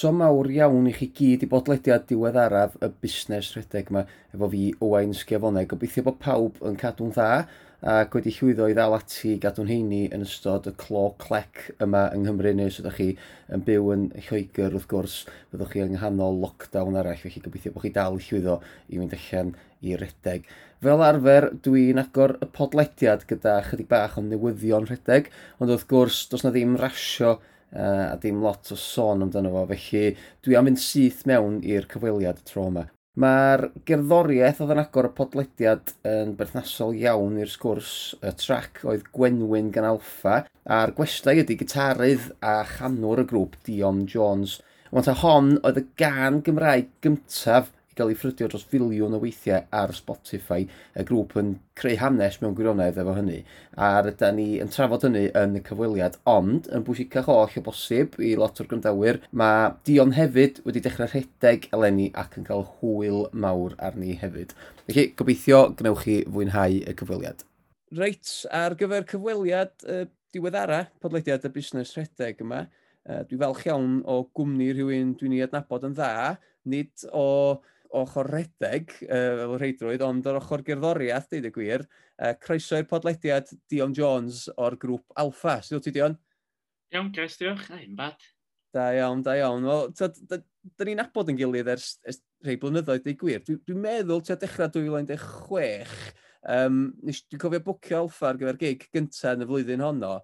croeso mawr iawn i chi gyd i bodlediad diweddaraf y busnes rhedeg yma efo fi Owain Sgiafoneg. Gobeithio bod pawb yn cadw'n dda ac wedi llwyddo i ddal ati gadw'n heini yn ystod y clo clec yma yng Nghymru neu os ydych chi yn byw yn Lloegr wrth gwrs byddwch chi yng nghanol lockdown arall felly gobeithio bod chi dal i llwyddo i fynd allan i redeg. Fel arfer, dwi'n agor y podlediad gyda chydig bach o newyddion rhedeg, ond wrth gwrs, does na ddim rasio uh, a dim lot o sôn amdano fo, felly dwi am fynd syth mewn i'r cyfweliad tro yma. Mae'r gerddoriaeth oedd yn agor y podlediad yn berthnasol iawn i'r sgwrs y trac oedd Gwenwyn gan Alfa a'r gwestai ydy gitarydd a chanwr y grŵp Dion Jones. Ond ta hon oedd y gan Gymraeg gyntaf gael ei ffrydio dros filiwn o weithiau ar Spotify. Y grŵp yn creu hanes mewn gwirionedd efo hynny. A rydyn ni yn trafod hynny yn y cyfweliad. Ond, yn bwysicach oll o bosib i lot o'r gwrandawyr, mae Dion hefyd wedi dechrau rhedeg eleni ac yn cael hwyl mawr arni hefyd. Felly, gobeithio gnewch chi fwynhau y cyfweliad. Reit, ar gyfer cyfweliad uh, diweddara podlediad y busnes rhedeg yma, uh, dwi falch iawn o gwmni rhywun dwi'n ei adnabod yn dda, nid o ochr redeg, uh, fel rheidrwydd, ond o'r ochr gerddoriaeth, dweud y gwir, uh, croeso i'r podlediad Dion Jones o'r grŵp Alpha. Sydd wyt ti, Dion? Iawn, Gres, diolch. Ein bad. Da iawn, da iawn. Wel, da ni'n abod yn gilydd ers, ers rhai blynyddoedd, dweud gwir. Dwi'n dwi meddwl tua dechrau 2016, um, dwi'n cofio bwcio Alpha ar gyfer gig gyntaf yn y flwyddyn honno.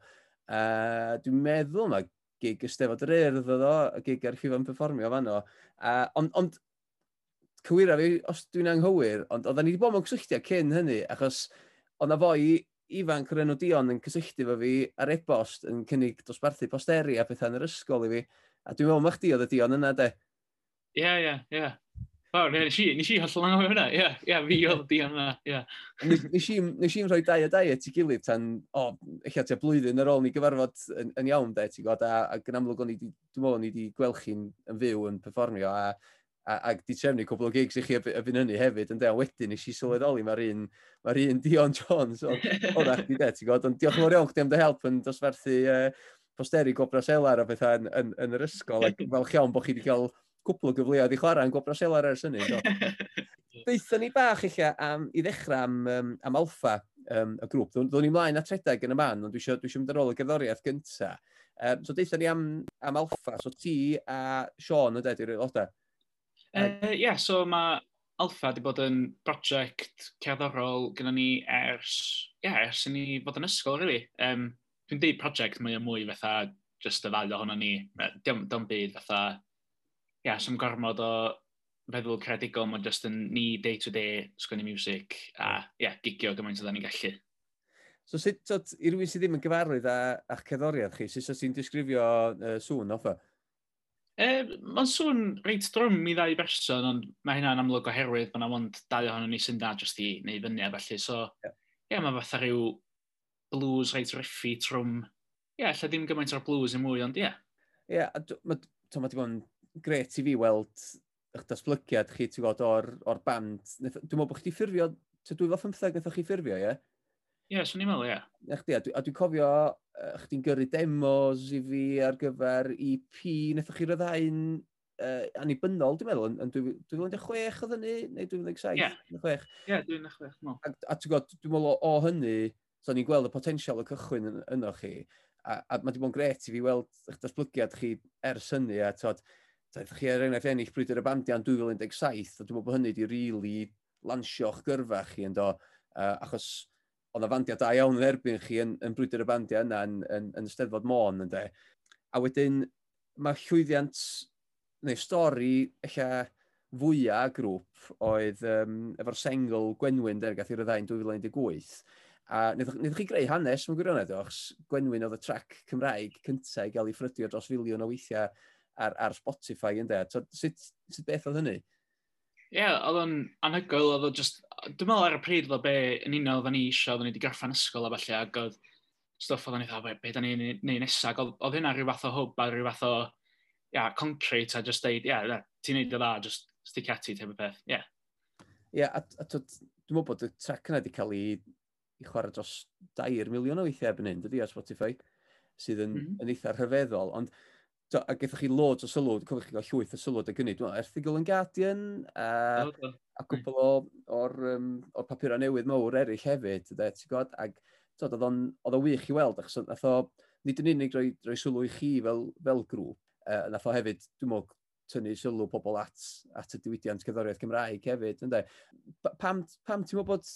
Uh, dwi'n meddwl mae gig Ystefod yr Urdd oedd o, y gig archifan performio fan o. Uh, ond ond cywira fi os dwi'n anghywir, ond oedden ni wedi bod mewn cysylltiau cyn hynny, achos oedd na foi ifanc o'r enw Dion yn cysylltu fo fi ar e-bost yn cynnig dosbarthu posteri a pethau yn yr ysgol i fi. A dwi'n meddwl ma'ch di oedd y Dion yna, de? Ie, ie, ie. Fawr, nes i, nes i hollol anghywir hynna, ie, ie, fi oedd Dion yna, ie. Nes i'n rhoi dau a dau at i gilydd tan, o, oh, eich ati blwyddyn ar ôl ni gyfarfod yn, yn iawn, de, ti'n gwybod, a, a yn amlwg o'n i, dwi'n meddwl, o'n wedi gweld chi'n yn fyw yn performio, a a, a di trefnu cwbl o gigs i chi y fy'n hynny hefyd, yn de, wedyn nes i hmm. sylweddoli mae'r un, mae un Dion Jones o, o da chdi de, ti'n gwybod, ond diolch yn fawr iawn chdi am dy help yn dosferthu uh, posteri gobras selar a bethau yn, yn, yn yr ysgol, ac fel iawn bod chi wedi cael cwbl o gyfleoedd i chwarae yn gobras selar ers hynny. So. Deithon ni bach eich am, i ddechrau am, um, am Alfa, um, y grŵp. Ddwn ni mlaen at redeg yn y man, ond dwi eisiau dwi mynd ar ôl y gerddoriaeth gyntaf. Um, so deithon ni am, am Alfa, so ti a Sean yn dweud aelodau. Ie, Uh, yeah, so mae Alpha wedi bod yn brosiect cerddorol gyda ni ers, yeah, ers i ni fod yn ysgol, really. Um, Dwi'n dweud prosiect mwy o mwy fatha just y ddau ohono ni. Dim, dim byd fatha, ie, yeah, sy'n gormod o feddwl credigol, mae'n just yn ni day to day, sgwennu music, a ie, yeah, gigio gymaint o da ni'n gallu. So sut, i rywun sydd ddim yn gyfarwydd â'ch cerddoriad chi, sut so, ti'n disgrifio uh, sŵn offa? E, Mae'n sŵn reit drwm i ddau berson, ond mae hynna'n amlwg oherwydd bod na ond dau ohonyn ni sy'n da jyst i neu fyny a felly. So, ie, yeah. yeah, mae fatha rhyw blues reit riffi trwm. Ie, yeah, lle ddim gymaint o'r blues i mwy, ond ie. Yeah. Ie, yeah, mae wedi bod yn gret i fi weld eich datblygiad chi, ti'n gwybod, o'r, or band. Dwi'n meddwl bod chi ffurfio, dwy fel 15 gathoch chi ffurfio, ie? Yeah? Ie, yeah, swn i'n meddwl, ie. Yeah. Chdi, a dwi'n cofio uh, chdi'n gyrru demos i fi ar gyfer EP, nethoch chi ryddau'n uh, annibynnol, dwi'n meddwl, yn 2016 oedd hynny, neu 2017? Ie, yeah. yeah, 2016. No. A, a ti'n gwybod, dwi'n meddwl o, o hynny, so ni'n gweld y potensial y cychwyn yn, yno chi, a, a mae wedi bod yn gret i fi weld eich datblygiad chi ers hynny, a tod, daeth chi er enghraifft ennill brwydr y bandiau yn 2017, a dwi'n meddwl bod hynny wedi rili really lansio'ch gyrfa chi yn do, uh, achos oedd y fandiau da iawn yn erbyn chi yn, yn brwydr y bandiau yna yn, yn, yn Steddfod Môn, ynddo. A wedyn, mae llwyddiant neu stori eich fwyaf grŵp oedd um, efo'r sengl Gwenwyn der gath i'r yddain 2018. A wnaethoch chi greu hanes mewn gwirionedd achos Gwenwyn oedd y trac Cymraeg cyntaf i gael ei ffrydio dros filiwn o weithiau ar, ar Spotify ynddo. So, sut, sut beth oedd hynny? Ie, yeah, oedd o'n anhygoel, oedd o just dwi'n meddwl ar y pryd fel be yn un oedd ni eisiau, oedd ni wedi gorffan ysgol a falle, ac oedd stwff oedden ni dda, be, be da ni'n neud nesaf, oedd, oedd hynna rhyw fath o hwb a rhyw fath o yeah, concrete a just deud, ie, yeah, ti'n neud o dda, just stick at it, hefyd peth, ie. Yeah. Ie, yeah, a, a dwi'n meddwl bod y track yna wedi cael ei, i chwarae dros 2 miliwn o weithiau ebyn hyn, dydy, ar Spotify, sydd yn, mm -hmm. yn eitha rhyfeddol, ond Do, a gaethoch chi loads o sylw, cofio chi gael llwyth o sylw dy gynnu. Dwi'n erthigol yn Guardian, a uh, a gwbl o, o'r, um, o'r papurau newydd mawr eraill hefyd, de, ti'n gwybod, ac oedd, on, o wych i weld, achos nath o, nid yn unig roi, roi sylw i chi fel, fel grŵp, uh, nath o hefyd, dwi'n meddwl, tynnu sylw pobl at, at y diwydiant cyddoriaeth Cymraeg hefyd, ynddo. Pam, pam ti'n meddwl bod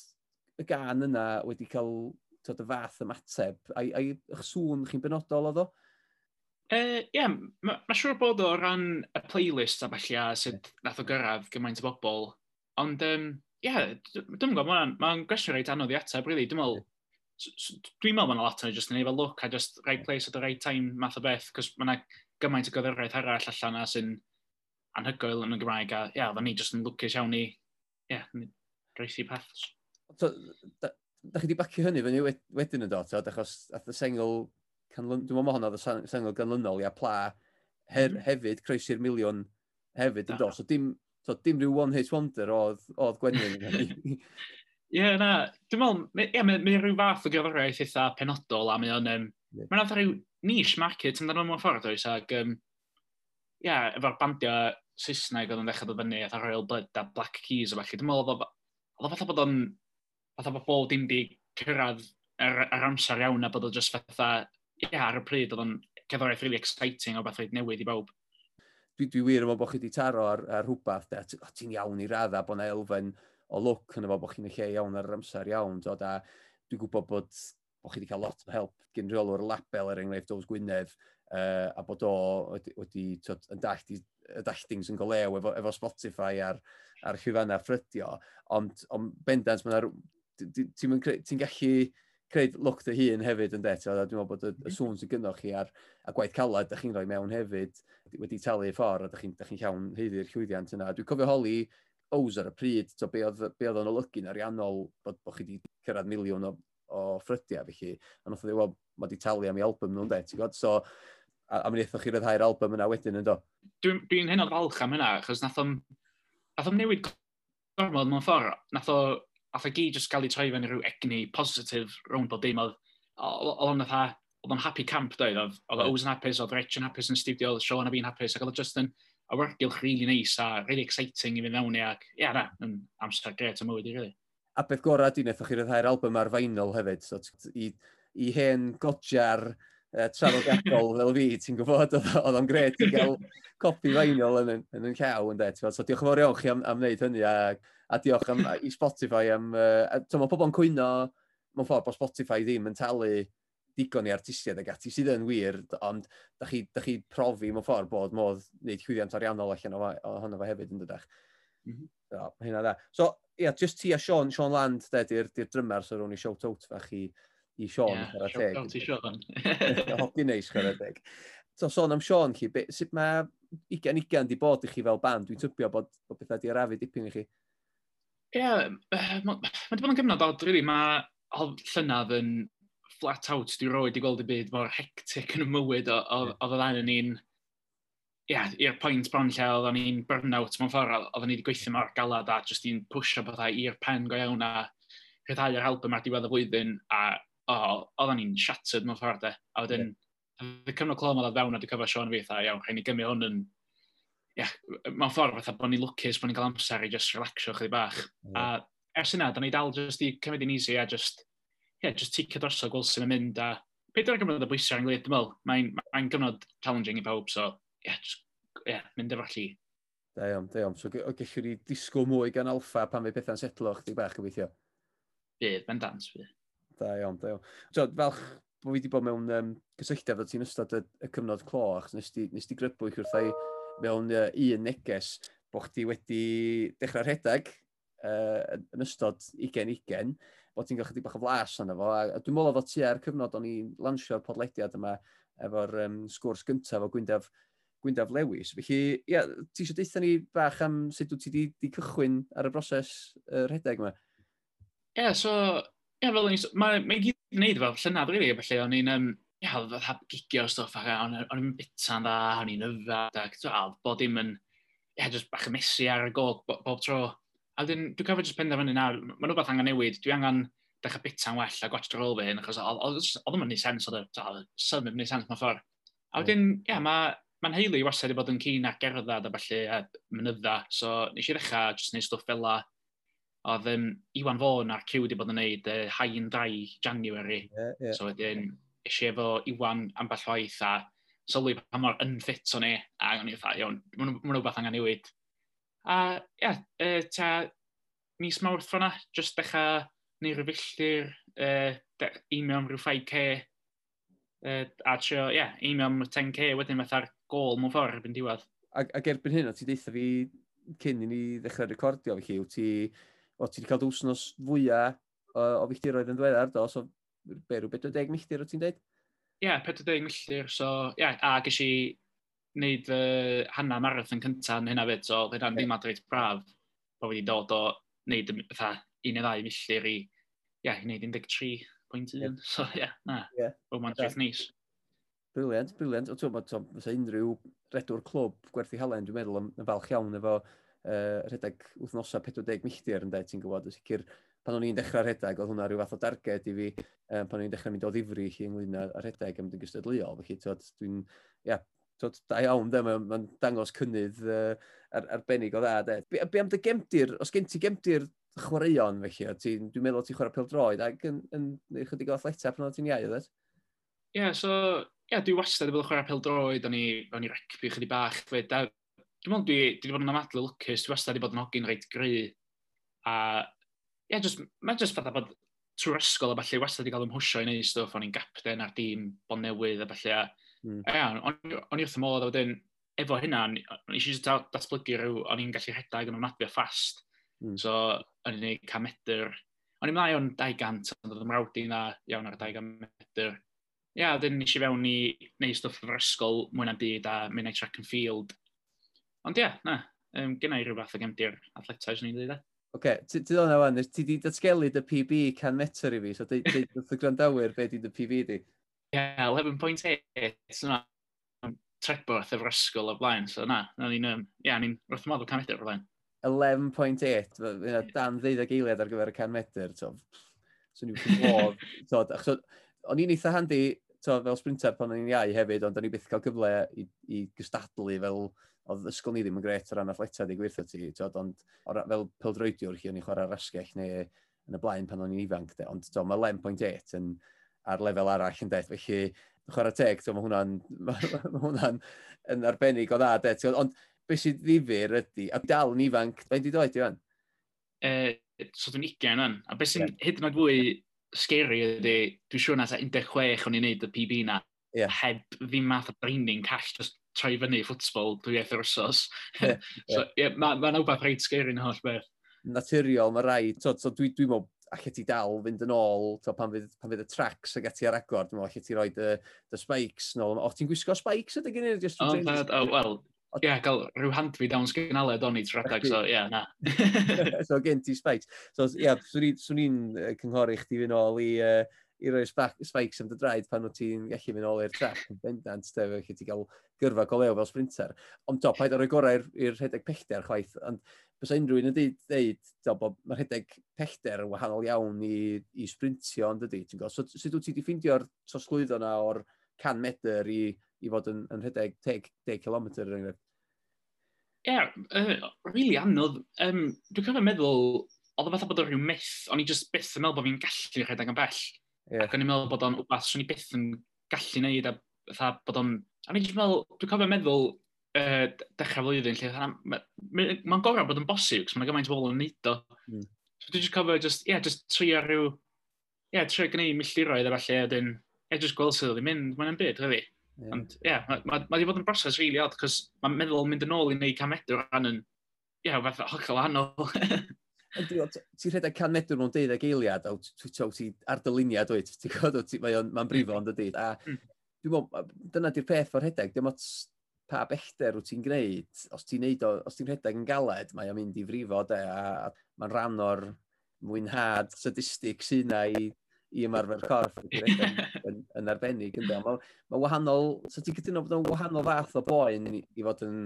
y gan yna wedi cael tod, y fath ymateb, a'i, ai eich sŵn chi'n benodol oedd o? Ie, uh, yeah, mae ma siŵr bod o ran y playlist a falle a sut nath o gyrraedd gymaint o bobl, Ond, um, ie, yeah, dwi'n gwybod, mae'n ma gwestiwn reit anodd i ateb, really. Dwi'n meddwl, dwi'n meddwl mae'n lot o'n just yn efo look a just right place at the right time math o beth, cos mae'n gymaint o gyfyrraeth arall allan a sy'n anhygoel yn y Gymraeg a, ie, yeah, ni just yn lwcus iawn i, ie, yeah, reithi peth. So, da, da chi wedi bacio hynny fyny wedyn y dot, achos ath y sengl, canlyn, dwi'n meddwl honno, y sengl ganlynol, ia, pla, her, mm-hmm. hefyd, croesi'r miliwn hefyd, yn dod. So, dim, so, dim rhyw one hit wonder oedd, oedd Gwenwyn. Ie, yeah, na. Dwi'n meddwl, ie, mae, mae rhyw fath o gyfraith eitha penodol a mae o'n... Um, yeah. Mae'n rhyw niche market yn dan o'n ffordd oes ac... Um, ie, yeah, efo'r bandiau Saesneg oedd yn ddechrau dod fyny, eitha Royal Blood a Black Keys o falle. Dwi'n meddwl, oedd o fatha bod o'n... Fatha bod bob dim di cyrraedd ar, ar amser iawn a bod o just fatha... Ia, yeah, ar y pryd oedd o'n cerddoriaeth really exciting o beth oedd newydd i bawb dwi, dwi wir yn meddwl bod chi wedi taro ar, ar rhywbeth, ti'n iawn i radda bod yna elfen o look yn efo bod chi'n y lle iawn ar yr amser iawn, dod a dwi'n gwybod bod, bod chi wedi cael lot o help gen rheolwr label er enghraifft Ows Gwynedd, uh, a bod o wedi, wedi tod, yn dallt i y dalltings yn golew efo, efo Spotify a'r, ar llwyfannau ffrydio, ond, ond bendant, ti'n ti, ti gallu creu look dy hun hefyd yn det. Dwi'n meddwl bod y, y mm-hmm. sŵn sy'n gynnwch chi ar a gwaith calad ydych chi'n rhoi mewn hefyd wedi talu y ffordd a ydych chi'n chi llawn heiddi'r llwyddiant yna. Dwi'n cofio holi Ows ar y pryd, to, be oedd, be oedd o'n olygu'n ariannol bod, bod chi wedi cyrraedd miliwn o, o ffrydiau felly. A nath o ddweud, mae wedi talu am ei album nhw'n det. So, a, a mi wnaethoch chi ryddhau'r album yna wedyn yn do? Dwi'n dwi hynod falch am hynna, achos nath o'n newid gormod mewn ffordd. Nath o a fe gyd jyst gael ei troi fewn i rhyw egni positif rhwng bod dim. Oedd, oedd o'n fatha, oedd o'n happy camp doedd, oedd oedd O's yn hapus, oedd Rich yn hapus yn studio, oedd Sean a fi'n hapus, ac oedd o just yn awyrgylch really nice a really exciting i fynd mewn i ac, ia na, yn amser gret o mywyd i really. A beth gorau di wnaethoch chi ryddhau'r album ar vinyl hefyd, so i, i hen godjar uh, traddodiadol fel fi, ti'n gwybod, oedd o'n gret i gael copi fainol yn, yn, yn yn llaw, yn det. So diolch yn fawr iawn chi am, am wneud hynny, a, a diolch am, i Spotify am... Uh, so, mae pobl yn cwyno, mewn ffordd bod Spotify ddim yn talu digon i artistiaid ag ati sydd yn wir, ond da chi, da chi profi mewn ffordd bod modd wneud chwyddiant ariannol allan ohono fo hefyd yn dydach. Mm -hmm. so, hynna da. So, ia, yeah, just ti a Sean, Sean Land, de, di'r di drymar so rwy'n i shout out fach i i Sean yeah. Shout out i Sean. Hogi neis chwarae. So, sôn am Sean chi, be, sut mae 20-20 di bod i chi fel band? Dwi'n tybio bod, bod bethau di arafu dipyn i chi. Ie, yeah, mae wedi bod yn gyfnod od, really. Mae llynaf yn flat out, di roed i gweld y byd mor hectic yn y mywyd o, o, o fyddan yn un ia, i'r pwynt bron lle oedden ni'n burnout mewn ffordd, oedden ni wedi gweithio mor galad a jyst i'n pwysio bethau i'r pen go iawn a rhyddhau yr album ar diwedd y flwyddyn a oh, oedden ni'n shattered mewn ffordd de. A wedyn, yeah. y cyfnod clom oedd fewn a dwi'n cyfo Sean fi, a iawn, rhaid ni gymryd hwn yn... Yeah, mewn ffordd fatha bod ni'n lwcus, bod ni'n cael amser i just relaxio chyddi bach. Yeah. A ers yna, da ni dal just i cymryd i'n easy a just, yeah, just ticio drosodd gweld sy'n mynd a Peter yn gyfnod o bwysau yn gwleud, dwi'n meddwl, mae'n mae gyfnod challenging i pawb, so, yeah, just, yeah, mynd efo allu. Da iawn, da iawn. So, o gellwn ni disgwyl mwy gan alfa pan fe bethau'n setlo chdi bach gobeithio? Bydd, bendant, bydd. Da iawn, da iawn. So, fel bod fi wedi bod mewn um, cysylltiad o ti'n ystod y, y cyfnod clo, achos nes di, nes ti grybwyll wrthai mewn uh, un neges bod chdi wedi dechrau rhedeg uh, yn ystod 20-20, bod ti'n gael chydig bach o flas yna fo, a, a dwi'n meddwl fod ar cyfnod o'n i'n lansio'r podlediad yma efo'r um, sgwrs gyntaf o Gwyndaf, Gwyndaf Lewis. Felly, ia, ti eisiau deitha ni bach am sut wyt ti wedi cychwyn ar y broses uh, rhedeg yma? Ie, yeah, so yeah, fel ni'n... Mae'n ma gyd yn gwneud fel llynad, rili, really, felly. O'n i'n... Um, ia, oedd hab gigio stwff, ac o'n i'n bita'n dda, o'n i'n yfad, ac oedd bod dim yn... Ia, jyst bach y mesu ar y gog bob tro. A dyn, dwi'n cofio jyst penderfynu nawr, mae'n rhywbeth angen newid. Dwi angen dechrau bita'n well a gwach drôl fi, hyn, achos oedd yma'n neud sens, oedd y sylm yn neud sens mewn ffordd. A wedyn, ia, mae mae'n heili wastad i bod yn cyn a gerdded a falle a mynydda, so nes i ddechrau jyst neud stwff fel oedd um, Iwan Fôn a Cyw wedi bod yn gwneud uh, hain 2 January. Yeah, yeah. So wedyn, eisiau efo Iwan ambell waith a sylwi pa mor unfit o'n i. A o'n i dda, iawn, mae'n rhywbeth angen newid. A ie, yeah, uh, ta mis mawrth ffona, jyst dechrau neu rhyw rhyfilltir, uh, email am rhyw 5k, uh, a trio, ie, yeah, email am 10k wedyn fatha'r gol mewn ffordd erbyn diwedd. Ac, ac erbyn hyn, o ti deitha fi cyn i ni ddechrau recordio fi chi, wyt ti o ti wedi cael dwsnos fwyaf o, o filltiroedd yn dweddar, do, so be, rhyw 40 milltir o ti'n dweud? Ie, yeah, 40 milltir, so, ie, yeah, a ges i wneud fy uh, hanna marathon cyntaf yn hynna fyd, so oedd hynna'n ddim adreid braf, bod wedi dod o wneud fatha un neu ddau milltir i, ie, yeah, i wneud 13.1, yeah. so ie, yeah, na, yeah. bod ma'n yeah. neis. Briliant, briliant. O, ti'n meddwl, unrhyw redwr clwb gwerthu halen, dwi'n meddwl, yn falch iawn efo uh, rhedeg wythnosau 40 milltir yn de, ti'n gwybod, yn sicr pan o'n i'n dechrau rhedeg, oedd hwnna rhyw fath o darged i fi um, pan o'n i'n dechrau mynd o ddifri chi ynglyn â rhedeg am dwi'n gystadleuol, felly dwi'n, ia, Tod, da iawn, de, mae'n ma dangos cynnydd uh, ar, arbennig o dda, de. Be, be am dy gemdir, os gen ti gemdir chwaraeon, felly, dwi'n meddwl ti'n chwarae peldroed, ac yn, yn, yn chydig o athleta pan o'n ti'n iau, oedd? E? Ie, yeah, so, ie, yeah, dwi wastad wedi bod yn chwarae peldroed, o'n i, on i rygbi chydig bach, fe, dwi'n meddwl dwi, dwi wedi bod yn amadlu lwcus, dwi wastad wedi bod yn hogyn reit gry. A, ie, yeah, just, mae'n just fatha bod trwy'r ysgol a falle wastad wedi cael ymhwysio i wneud stwff, o'n i'n gapten ar dîm bon newydd a falle. Mm. A, hmm. o'n i wrth y modd a wedyn, efo hynna, o'n i eisiau datblygu rhyw, o'n i'n gallu rhedeg yn ofnadwy a ffast. Mm. So, o'n i'n gwneud ca metr. O'n i'n mlaen o'n 200, ond oedd ymrawdi na iawn ar 200 metr. Ia, yeah, dyn nes i fewn i neud stwff o'r ysgol mwy na byd a mynd i track and field. Ond ia, yeah, na, um, gynna i rhywbeth o gemdi'r athletau sy'n ei ddweud. E. Oce, okay. ti ddod wan, ti di datgelu dy PB 100 metr i fi, so dweud wrth y grandawyr be di dy PB di? Ie, yeah, 11.8, yna trebwrth efo'r ysgol o blaen, so na, na ni'n, um, ia, ni'n wrth modd o 100 metr o blaen. 11.8, yna dan ddeuddeg eiliad ar gyfer y 100 metr, so, so ni'n ffordd, so, so, o'n i'n eitha handi, so, fel sprinter pan o'n i'n iau hefyd, ond o'n i byth cael gyfle i, i gystadlu fel oedd ysgol ni ddim yn gret o ran athletiad di gweithio ti, tywed, ond or, fel pildroediwr chi o'n i'n chwarae rasgell neu yn y blaen pan o'n i'n ifanc, de. ond tywed, mae 11.8 yn ar lefel arall yn det, felly chwarae teg, tywed, mae hwnna'n ma, hwnna yn arbennig o dda, de. Tywed, ond beth sydd ddifur ydy, a dal yn ifanc, fe'n di dweud i fan? E, so dwi'n 20 yn, a beth sy'n yeah. hyd yn oed fwy scary ydy, dwi'n siŵr na 16 e o'n i'n neud y PB na, yeah. heb ddim math o draining cash, just troi fyny ffwtsbol dwy eithaf wrsos. Yeah, so, yeah. Mae'n ma wbeth rhaid sgeri yn holl beth. Naturiol, mae rhaid. So, so dwi, dwi meddwl, allai ti dal fynd yn ôl, to, pan, fydd, pan fydd y tracks ag ati ar agor, dwi'n meddwl allai ti roi dy, dy spikes nôl. O, ti'n gwisgo spikes ydy gen i? Oh, oh, well, Ie, yeah, gael rhyw handfi dawn sgynaled o'n i trwy'r so ie, yeah, na. so gen ti spikes. So ie, yeah, swn i'n cynghori chdi fynd ôl i uh, i roi spikes am dy draed pan wyt ti'n gallu mynd ôl i'r trac yn bendant, te, felly ti gael gyrfa goleo fel sprinter. Ond to, paid o'r gorau i'r rhedeg pellter chwaith, ond bys unrhyw un yn dweud, dweud bod mae'r rhedeg pellter yn wahanol iawn i, i sprintio, ond ydy, ti'n gwybod, so, sut wyt ti wedi ffeindio'r trosglwyddo na o'r 100 metr i, i fod yn, yn rhedeg 10, 10 km yr enghraifft? Ie, yeah, uh, really anodd. Um, dwi'n cofio meddwl, oedd o fatha bod o rhyw myth, o'n i just byth yn meddwl bod fi'n gallu rhedeg yn bell. Yeah. Ac o'n i'n meddwl bod o'n wbath swn i byth yn gallu neud a fatha bod o'n... A ni'n meddwl, dwi'n cofio meddwl uh, dechrau flwyddyn lle mae'n ma, ma gorau bod yn bosib, cos mae'n gymaint o bobl yn neud o. Mm. So dwi'n just cofio, just, yeah, just trio rhyw... Ie, Yeah, trio gwneud milltiroedd a falle, a dyn, Ie, yeah, just gweld sydd wedi mynd, mae'n byd, really. Yeah. Ond, ie, yeah, mae ma, ma wedi bod yn broses rili really odd, cos mae'n meddwl mynd yn ôl i wneud camedwr rhan yn, Ie, yeah, fath hollol anodd. ti'n rhedeg can medr mewn deuddeg eiliad, a ti ar dyluniad oed, ti'n gwybod, mae'n brifo mm. ond ydy. A mm. dwi'n meddwl, dyna di'r peth o'r rhedeg, dim ots pa bellter wyt ti'n gwneud, os ti'n neud os ti'n rhedeg yn galed, mae o'n mynd i frifo, de, a, a mae'n rhan o'r mwynhad sadistig sy'n na i i ymarfer corff yn, yn, arbennig yn Mae ma wahanol, so ti'n gytuno bod o'n wahanol fath o boen i, i fod yn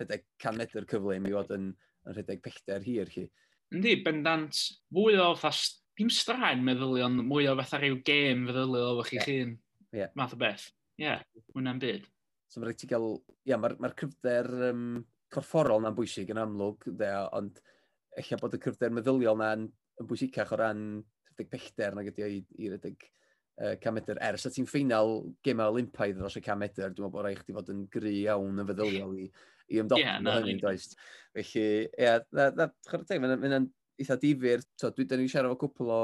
rhedeg can metr cyflym, i fod yn, yn rhedeg pellter hir chi. Yndi, bendant fwy o fatha, dim straen meddylion, mwy o fatha rhyw gêm feddyliol o chi yeah. chi'n yeah. math o beth. Ie, yeah, hwnna'n byd. So mae'n rhaid i gael, ia, mae'r ma cryfder um, corfforol na'n bwysig yn amlwg, de, ond eich bod y cryfder meddyliol na'n yn bwysicach o ran rhedeg pellter nag ydy i, i rhedeg uh, cam metr. Ers at ti'n ffeinal gemau olympaidd dros y cam metr, dwi'n meddwl bod rhaid i chdi fod yn gry iawn yn feddyliol i i ymdopi yeah, no, hynny, does. Felly, ie, yeah, chwrdd teg, mae'n eitha difyr. So, dwi dyn ni siarad o cwpl o,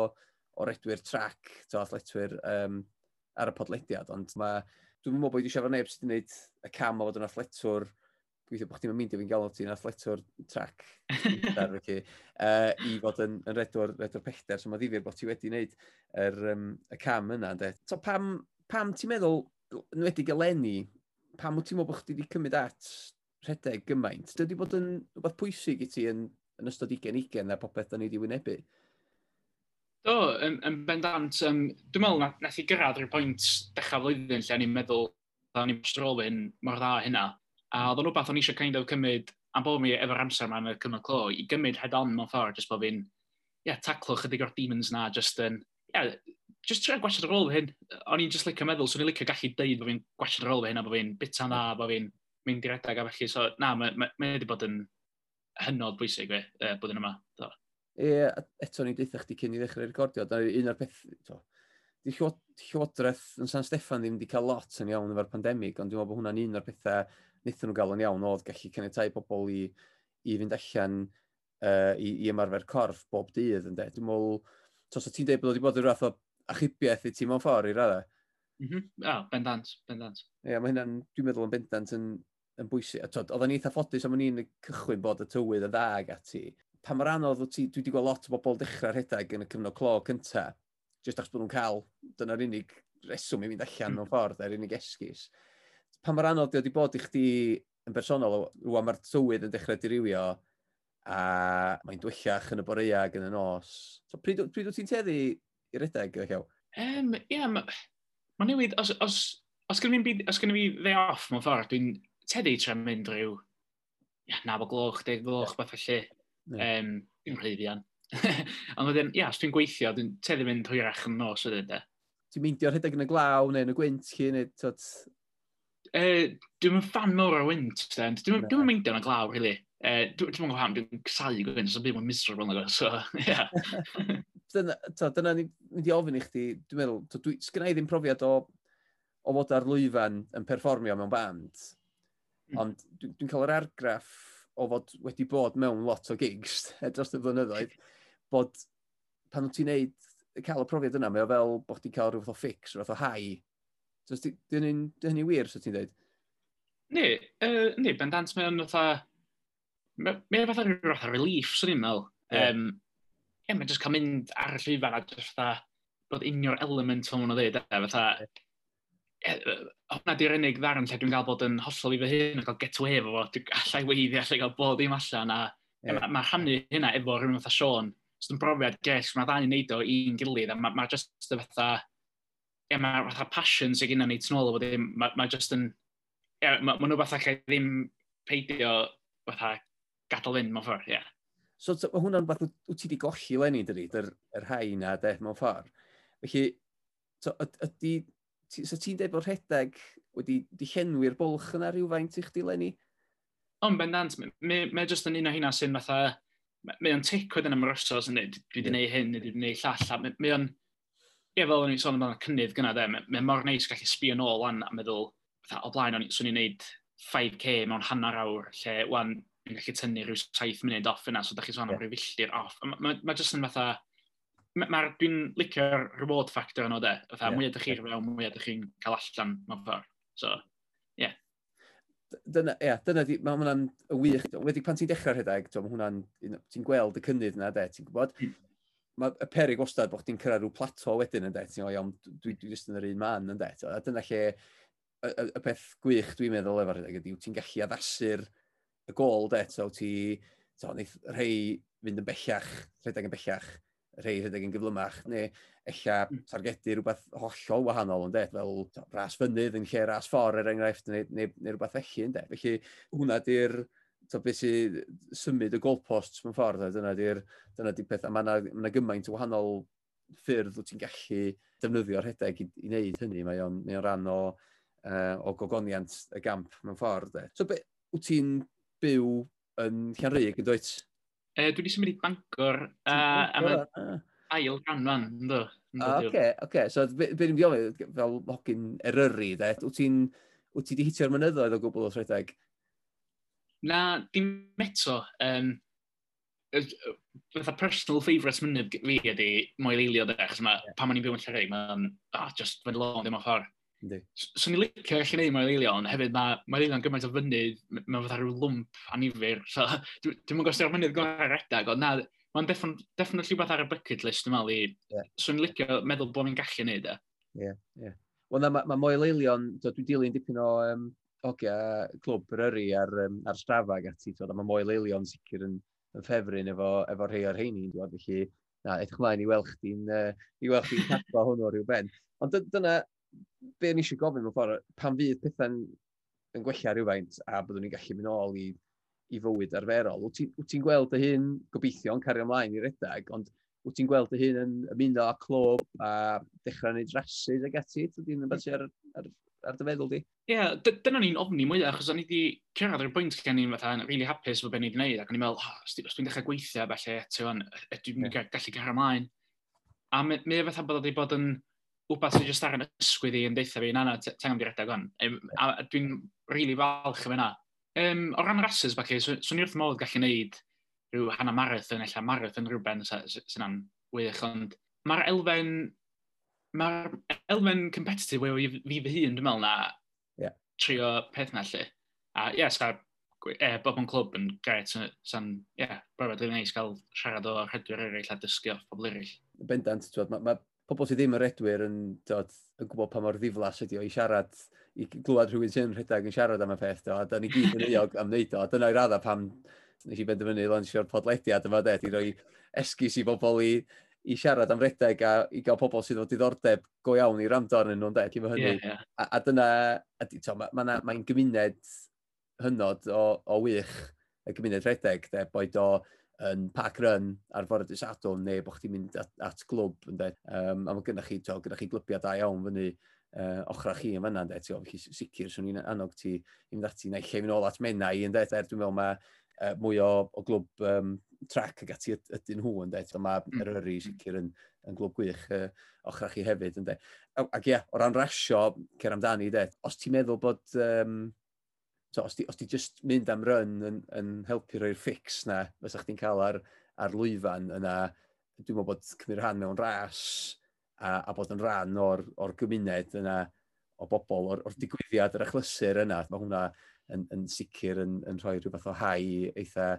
o redwyr trac, to athletwyr um, ar y podlediad, ond mae, dwi'n meddwl bod wedi siarad o neb sydd wedi gwneud y cam o fod yn athletwr gweithio bod chdi'n mynd i fi'n galw ti'n athletwr trac dar, felly, uh, i fod yn, yn redwr, redwr pellter, so mae ddifur bod ti wedi wneud yr, um, y cam yna. De. So pam, pam ti'n meddwl, yn wedi gael pam wyt ti'n meddwl bod chdi wedi cymryd at rhedeg gymaint, dydy bod yn rhywbeth pwysig i ti yn, yn ystod 20-20 a popeth da ni wedi wynebu? Do, yn, yn bendant, um, dwi'n meddwl na, nath i gyrraedd rhyw pwynt dechrau flwyddyn lle ni'n meddwl da ni'n strolyn mor dda hynna. A oedd o'n rhywbeth o'n eisiau kind of cymryd am bod mi efo'r amser yma yn y cyfnod clo i gymryd head on mewn ffordd, jyst bod fi'n yeah, taclo chydig o'r demons na, jyst yn, yeah, jyst trio gwasod rôl fy hyn. O'n i'n just licio meddwl, so i'n licio gallu deud bod fi'n gwasod rôl fy hyn a bod fi'n bita dda, bod fi'n mynd i adag a felly. So, na, mae wedi bod yn hynod bwysig fe, e, bod yn yma. Do. E, eto ni'n deitha chdi cyn i ddechrau recordio, da un o'r peth, to, di llywodraeth yn San Steffan ddim wedi cael lot yn iawn efo'r pandemig, ond dwi'n meddwl bod hwnna'n un o'r pethau wnaethon nhw gael yn iawn oedd gallu caniatau pobl i, i fynd allan uh, i, i ymarfer corff bob dydd. Ynddo. Dwi'n meddwl, tos o ti'n dweud bod wedi bod yn rhaid o achubiaeth i ti mewn ffordd i raddau? Mm -hmm. oh, bendant, bendant. Ie, yeah, mae hynna'n, dwi'n meddwl yn bendant yn, yn bwysig. Oedden ni eitha ffodus am ni'n cychwyn bod y tywydd y dda ac ati. Pa mae'r anodd, ti, dwi wedi gweld lot o bobl dechrau rhedeg yn y cyfnod clo cynta, jyst achos bod nhw'n cael, dyna'r unig reswm i fynd allan mewn hmm. ffordd, yr unig esgus. Pa mae'r anodd, wedi bod i chdi yn bersonol, rwan mae'r tywydd yn dechrau dirywio, a mae'n dwyllach yn y boreag yn y nos. So, pryd, pryd wyt ti'n teddu i redeg, ydych chi'n? Um, Ie, yeah, mae ma newid, os, os, os gynnu fi, os fi dde off mewn ffordd, dwi'n Teddy tre mynd rhyw, ia, nab o gloch, deg gloch, yeah. beth felly. Yeah. Um, dwi'n rhaid. Ond wedyn, ia, os dwi'n gweithio, dwi'n teddi mynd hwyrach yn nos wedyn, de. Ti'n meindio rhedeg yn y glaw, neu yn y gwynt, chi, neu tot... Uh, dwi'n fan mor o'r wynt, de. Dwi'n dwi meindio yn y glaw, really. Uh, dwi'n dwi gwybod pam, dwi'n casáu gwynt, so byd mae'n miserable yn e? so, ia. dyna, ta, dyna ni mynd i ofyn i chdi, dwi'n meddwl, sgynna i ddim profiad o, o fod ar lwyfan yn perfformio mewn band. Hmm. Ond dwi'n dwi cael yr argraff o fod wedi bod mewn lot o gigs e, dros y flynyddoedd, bod pan wyt ti'n neud, cael y profiad yna, mae o fel bod ti'n cael rhywbeth o ffix, rhywbeth o hau. So, dyn hynny wir, so ti'n dweud? Ne, uh, ne, bendant mae'n fatha... Mae'n fatha rhywbeth fatha relief, swn i'n meddwl. Yeah. Um, yeah, mae'n just cael mynd ar y llwyfan a just fatha bod unio'r element fel ma'n o ddweud, Fatha, E, e, hwnna di'r unig ddarn lle dwi'n cael bod yn hollol i fy hun a cael get away efo fo, dwi'n allai weiddi, allai cael bod ddim allan, a yeah. mae ma rhannu hynna efo rhywun fatha Sean, so dwi'n brofiad ges, mae ddau'n neud o i'n gilydd, a mae ma just y fatha, yeah, mae fatha passion sy'n gynna ni tnôl, a mae ma, ma just yn, yeah, mae ma nhw fatha lle ddim peidio fatha gadael fynd mewn ffordd, ie. Yeah. So, mae hwnna'n fath wyt ti wedi golli lenni, dydy, yr, yr rhai na, de, mewn ffordd. Felly, so, ydy, so ti'n dweud bod rhedeg wedi dichenwi'r bwlch yna rhywfaint i chdi, Lenny? Ond bendant, mae ma jyst yn un o hynna sy'n fatha, mae o'n ticwyd yn ymrysos yn dweud, dwi wedi gwneud hyn, dwi wedi gwneud llall, mae o'n, ie fel o'n i'n sôn amdano'n cynnydd gyna de, mae mor neis gallu sbio nôl wan a meddwl, fatha, o blaen, o'n i'n gwneud 5k mewn hanner awr, lle wan, yn gallu tynnu rhyw 7 munud off yna, so da chi sôn am rhyw filltir off. Mae ma, ma jyst yn fatha, mae'r dwi'n licio'r reward factor yno de. Fytha, yeah. mwy ydych chi'r fewn, mwy ydych chi'n cael allan mewn ffordd. So, ie. Yeah. Dyna, ie, dyna di, mae hwnna'n wych. Wedi pan ti'n dechrau rhedeg, mae hwnna'n, ti'n gweld y cynnydd yna, de, ti'n gwybod? Mm. Mae y perig wastad bod chdi'n cyrraedd rhyw plato wedyn yn det, ti'n iawn, dwi, dwi jyst yn yr un man yn det. A dyna lle, y, y, y peth gwych dwi'n meddwl efo'r rhedeg ydy, ti'n gallu addasu'r y gol det, so ti, so, neith rhei fynd yn bellach, rhedeg yn bellach, rhai rhedeg yn gyflymach, neu ella hmm. targedu rhywbeth hollol wahanol, yn det, fel ras fynydd yn lle ras ffordd, er enghraifft, neu, neu, neu rhywbeth felly, yn det. Felly, hwnna di'r to beth sy'n symud y goalposts mewn ffordd, a dyna di'r dyna di peth, a mae yna ma gymaint o wahanol ffyrdd wyt ti'n gallu defnyddio'r rhedeg i, i wneud hynny, mae o'n mae o ran o, uh, o gogoniant y gamp mewn ffordd. De. So, be, wyt ti'n byw yn Llanrug yn dweud? E, dwi wedi symud i Bangor a, am y ail ganran, ynddo. Ah, oce, oce. So, be ni'n diolch fel hogyn eryri, de? Wyt ti'n wyt ti wedi hitio'r mynyddoedd o gwbl o rhedeg? Na, dim eto. Um, fatha personal favourite mynydd fi ydy moel eilio de, achos mae yeah. pan ma'n i'n byw yn Llerei, mae'n oh, ah, just fynd lôn ddim o ffordd. So ni'n licio gallu gwneud mae'r eilion, hefyd mae mae'r eilion gymaint o fynydd, mae'n fatha rhyw lwmp a so dwi'n mwyn gosod o'r mynydd gorau redag, ond na, mae'n definitely rhywbeth ar y bucket list yma li. Yeah. So ni'n licio meddwl bod ni'n gallu gwneud e. Ie, ie. Wel na, mae ma mwy leilion, dwi'n dilyn dipyn o um, ogia clwb ryri ar, um, ar strafag ac ati, a mae mwy leilion sicr yn, yn ffefryn efo, efo rhai o'r heini, dwi'n felly na, edrych mlaen i weld chdi'n uh, i weld chdi'n cadwa hwnnw rhyw ben. Ond dyna, be o'n eisiau gofyn mewn ffordd, pan fydd pethau'n yn gwella rhywfaint a byddwn ni'n gallu mynd ôl i, i fywyd arferol, wyt ti'n ti, gweld y hyn gobeithio yn cario ymlaen i redag, ond wyt ti'n gweld y hyn yn ymuno â clwb a dechrau gwneud rhasys ag ati, dwi'n mynd ar, ar, ar dy feddwl di? Ie, yeah, dyna ni'n ofni mwyaf, achos o'n i wedi cyrraedd ar y bwynt gen i'n fatha, really hapus fo be ni wedi gwneud, ac o'n i'n meddwl, oh, os dwi'n dechrau gweithio, falle, yeah. gallu cario ymlaen. A mae, mae fatha bod wedi bod yn, wbeth sy'n just ar yn ysgwydd i yn deitha fi, na na, tengan di redeg o'n. A dwi'n rili really falch am fyna. Um, o ran rases, baci, swn so, so i wrth modd gallu gwneud rhyw hana marathon, ella marathon rhywben sy'n am wych, ond mae'r elfen, mae'r elfen competitive wedi fi fy hun, dwi'n meddwl na, yeah. trio peth na lle. A ie, yes, e, bob yn clwb yn gret, sa'n, ie, yeah, brofod rili neis gael siarad o rhedwyr eraill a dysgu o pobl eraill. Bendant, ti'n ma, ma pobl sydd ddim yn redwyr yn, dod, yn gwybod pa mor ddiflas ydi o i siarad, i glwad rhywun sy'n rhedeg yn siarad am y peth, do, a da ni gyd yn eog am wneud o, a dyna'i radda pam nes i benderfynu lansio'r podlediad yma, de, i roi esgus i bobl i, i siarad am redeg a i gael pobl sydd o diddordeb go iawn i ramdo arnyn nhw'n de, efo hynny. Yeah, yeah. A, a dyna, mae'n ma, ma, ma gymuned hynod o, o wych, y gymuned redeg, de, boed o yn pack run ar fore y Sadwrn neu bod chdi'n mynd at, at glwb. ynddo. Um, a mae gennych chi, to, gennych chi glwbiau da iawn fyny uh, ochrau chi yn fanna, ynddo. ti'n ofyn sicr, swn i'n annog ti i fynd ati, na i lle fi'n ôl at mennau, ynddo. er dwi'n meddwl mae uh, mwy o, o glwb um, trac ag ati ydyn nhw, ynddo. mae mm. yr yri sicr yn, yn glwb gwych uh, ochrau chi hefyd, ynddo. Ac ia, o ran rasio, cer amdani, ynddo. os ti'n meddwl bod um, So, os ti, os ti just mynd am run yn, yn helpu rhoi'r ffix na, fysa chdi'n cael ar, ar lwyfan yna, dwi'n meddwl bod cymryd rhan mewn ras a, a bod yn rhan o'r, or gymuned yna o bobl, o'r, or digwyddiad, yr achlysur yna. Mae hwnna yn, yn sicr yn, yn rhoi rhywbeth o hau eitha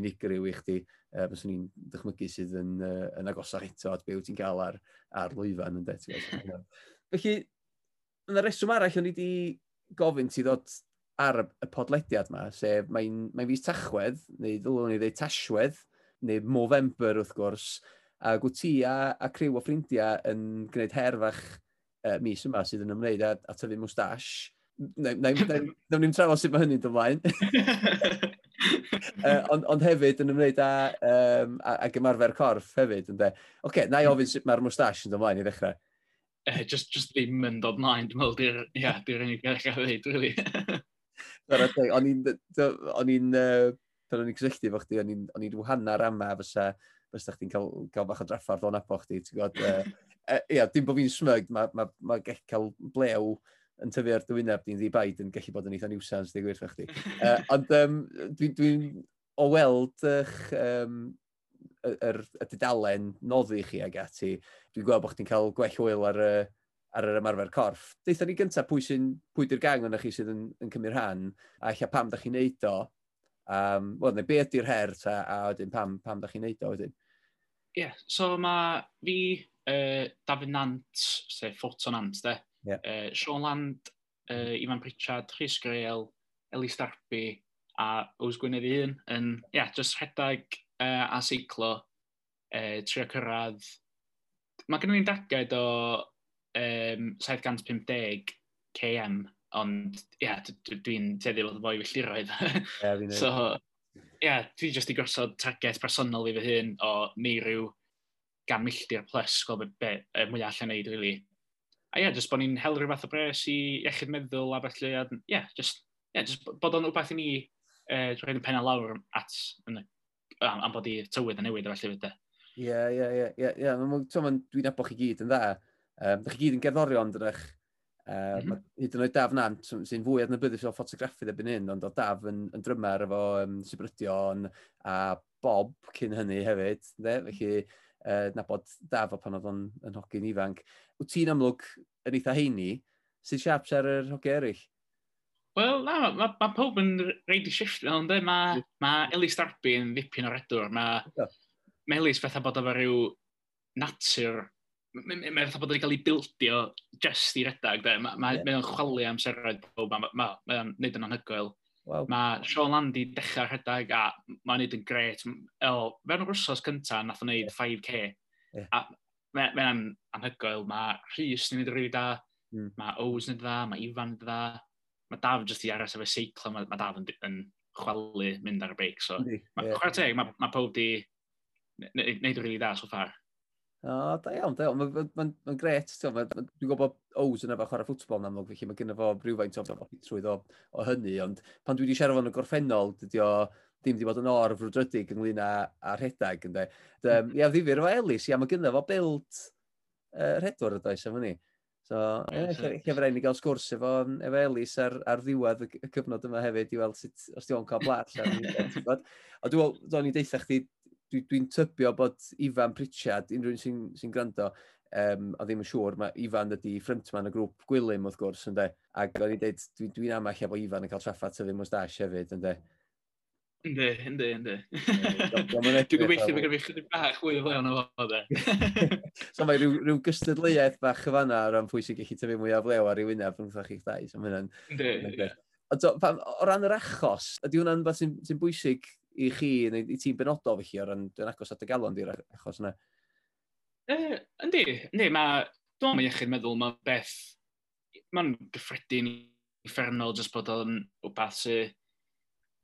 unigryw i chdi. Uh, Fyswn ni'n dychmygu sydd yn, uh, yn agosach eto at byw ti'n cael ar, ar lwyfan yn det. Felly, yna reswm arall o'n i wedi gofyn ti ddod ar y podlediad yma, sef mae'n mae fus tachwedd, neu ddylwn ni ddweud tasiwedd, neu Movember wrth gwrs, a gwt ti a, a criw o ffrindiau yn gwneud herfach uh, mis yma sydd yn ymwneud a, a tyfu mwstash. Nawr ni'n trafod sut mae hynny'n dod ymlaen. uh, ond, ond hefyd yn ymwneud â, um, a, a gymarfer corff hefyd. Oce, okay, na i hmm. ofyn sut mae'r mwstash yn dod ymlaen i ddechrau eh, uh, just, just ddim yn dod mlaen, dwi'n meddwl, di'r yeah, di unig beth gael dweud, really. O'n i'n... O'n i'n... Pan o'n i'n cysylltu fo chdi, o'n i'n wahanna'r ama fysa fysa chdi'n cael, cael bach o draffarth o'n abo chdi, ti'n gwybod? Ia, dim bod fi'n smyg, mae ma, ma, ma cael blew yn tyfu ar dywyneb ni'n ddi baid yn gallu bod yn eitha niwsans, di gwirth chdi. Uh, ond um, dwi'n dwi o weld eich um, yr, er, y dudalen noddi chi ag ati, dwi'n gweld bod chdi'n cael gwell hwyl ar, uh, ar yr ymarfer corff. Deitha ni gyntaf pwy sy'n pwy di'r gang o'na chi sydd yn, yn cymryd rhan, a eich pam da chi'n neud o, um, wel, neu be ydy'r her ta, a wedyn pam, pam da chi'n neud o wedyn? Ie, yeah, so mae fi, uh, David Nant, sef Ffoto Nant, de, yeah. uh, Sean Land, uh, Ivan Pritchard, Chris Grael, Elis Darby, a Ows Gwynedd un, yn, ie, yeah, just rhedeg uh, a seiclo, uh, trio cyrraedd. Mae gen i'n dagad o um, 750km, ond ie, yeah, dwi'n teddi fod fwy filltiroedd. yeah, so, ie, yeah, dwi jyst i gosod target personol i fy hun o neu rhyw gan milltir plus, gweld be, be e, mwyaf allan neud, really. A ia, jyst bod ni'n hel rhywbeth o bres i iechyd meddwl a felly, ie, yeah, jyst, yeah, jyst bod o'n rhywbeth i ni uh, rhaid yn penna lawr at yn, am, am bod i tywydd a newid a felly fydde. Ie, ie, ie, ie, ie, dwi'n nabod chi gyd yn dda. Um, Dych chi gyd yn gerddorion dydych. uh, mm -hmm. hyd yn oed daf nant, sy'n fwy adnabyddus o ffotograffu erbyn hyn, ond o daf yn, yn drymar efo um, sybrydion a Bob cyn hynny hefyd. De? Felly, uh, nabod daf o pan oedd o'n yn hogyn ifanc. Wyt ti'n amlwg yn eitha heini, sy'n siaps ar yr hogi eraill? Wel, na, mae ma ma pob yn reid i shifft ond ynddo? Mae ma Elis Darby yn ddipyn o redwr. Mae yeah. Melis fatha bod efo rhyw natur Mae'n ma, ma bod wedi cael ei bildio just i redag, de. Mae'n ma, yeah. ma chwalu amseroedd pob, mae'n ma, ma, ma neud yn anhygoel. Wow. Mae Sean Landy dechrau rhedeg a mae'n neud yn gret. O, fewn o'r wrsos cyntaf, nath o'n neud 5k. Yeah. A mae'n ma anhygoel. Mae Rhys yn neud yn rili da, mm. mae Ows yn neud dda, mae Ifan yn dda. Mae Daf jyst i aros efo seiclo, mae, ma Daf yn, yn chwalu mynd ar y beic. So, yeah. Mae yeah. ma, ma pob di neud yn rili da so far. O, da iawn, da iawn. Mae'n ma, ma, gret, dwi'n gwybod Ows yna fach ar y ffwtbol yn amlwg, felly mae gynnu fo rhywfaint o trwydd o, o hynny, ond pan dwi wedi siarad fo'n y gorffennol, dydy o ddim wedi bod yn or frwdrydig ynglyn â, â rhedeg. ynddo. Um, mm-hmm. ia, ddifur efo Elis, ia, mae gynnu fo bild uh, rhedwr y does efo ni. So, eich efo'r ni gael sgwrs efo, efo Elis ar, ar ddiwedd y cyfnod yma hefyd i weld sut, os di o'n cael blas. A dwi'n dwi'n deitha chdi dwi'n dwi, tybio bod Ifan Pritchard, unrhyw un sy'n sy gwrando, um, a ddim yn siŵr, mae Ifan ydi ffrentman y grŵp Gwilym wrth gwrs, ynddo. Ac o'n i dweud, dwi'n dwi, dwi amall efo Ifan yn cael traffath tyfu mwstash hefyd, ynddo. Ynddo, ynddo, ynddo. Dwi'n gobeithio bod gyda fi bach fwy o flaen o fo, de. So mae rhyw, rhyw gystadleuaeth bach chyfanna o ran pwy sy'n gallu tyfu mwy o flew ar ei wyneb yn chi'ch dau. So, ynddo, ynddo. O ran yr achos, ydy hwnna'n beth sy'n sy bwysig i chi, neu i ti'n benodol felly, o ran dwi'n agos at y galon di'r achos yna? E, yndi, yndi, mae, dwi'n meddwl iechyd meddwl, mae beth, mae'n gyffredin uffernol, jyst bod o'n wbath sy'n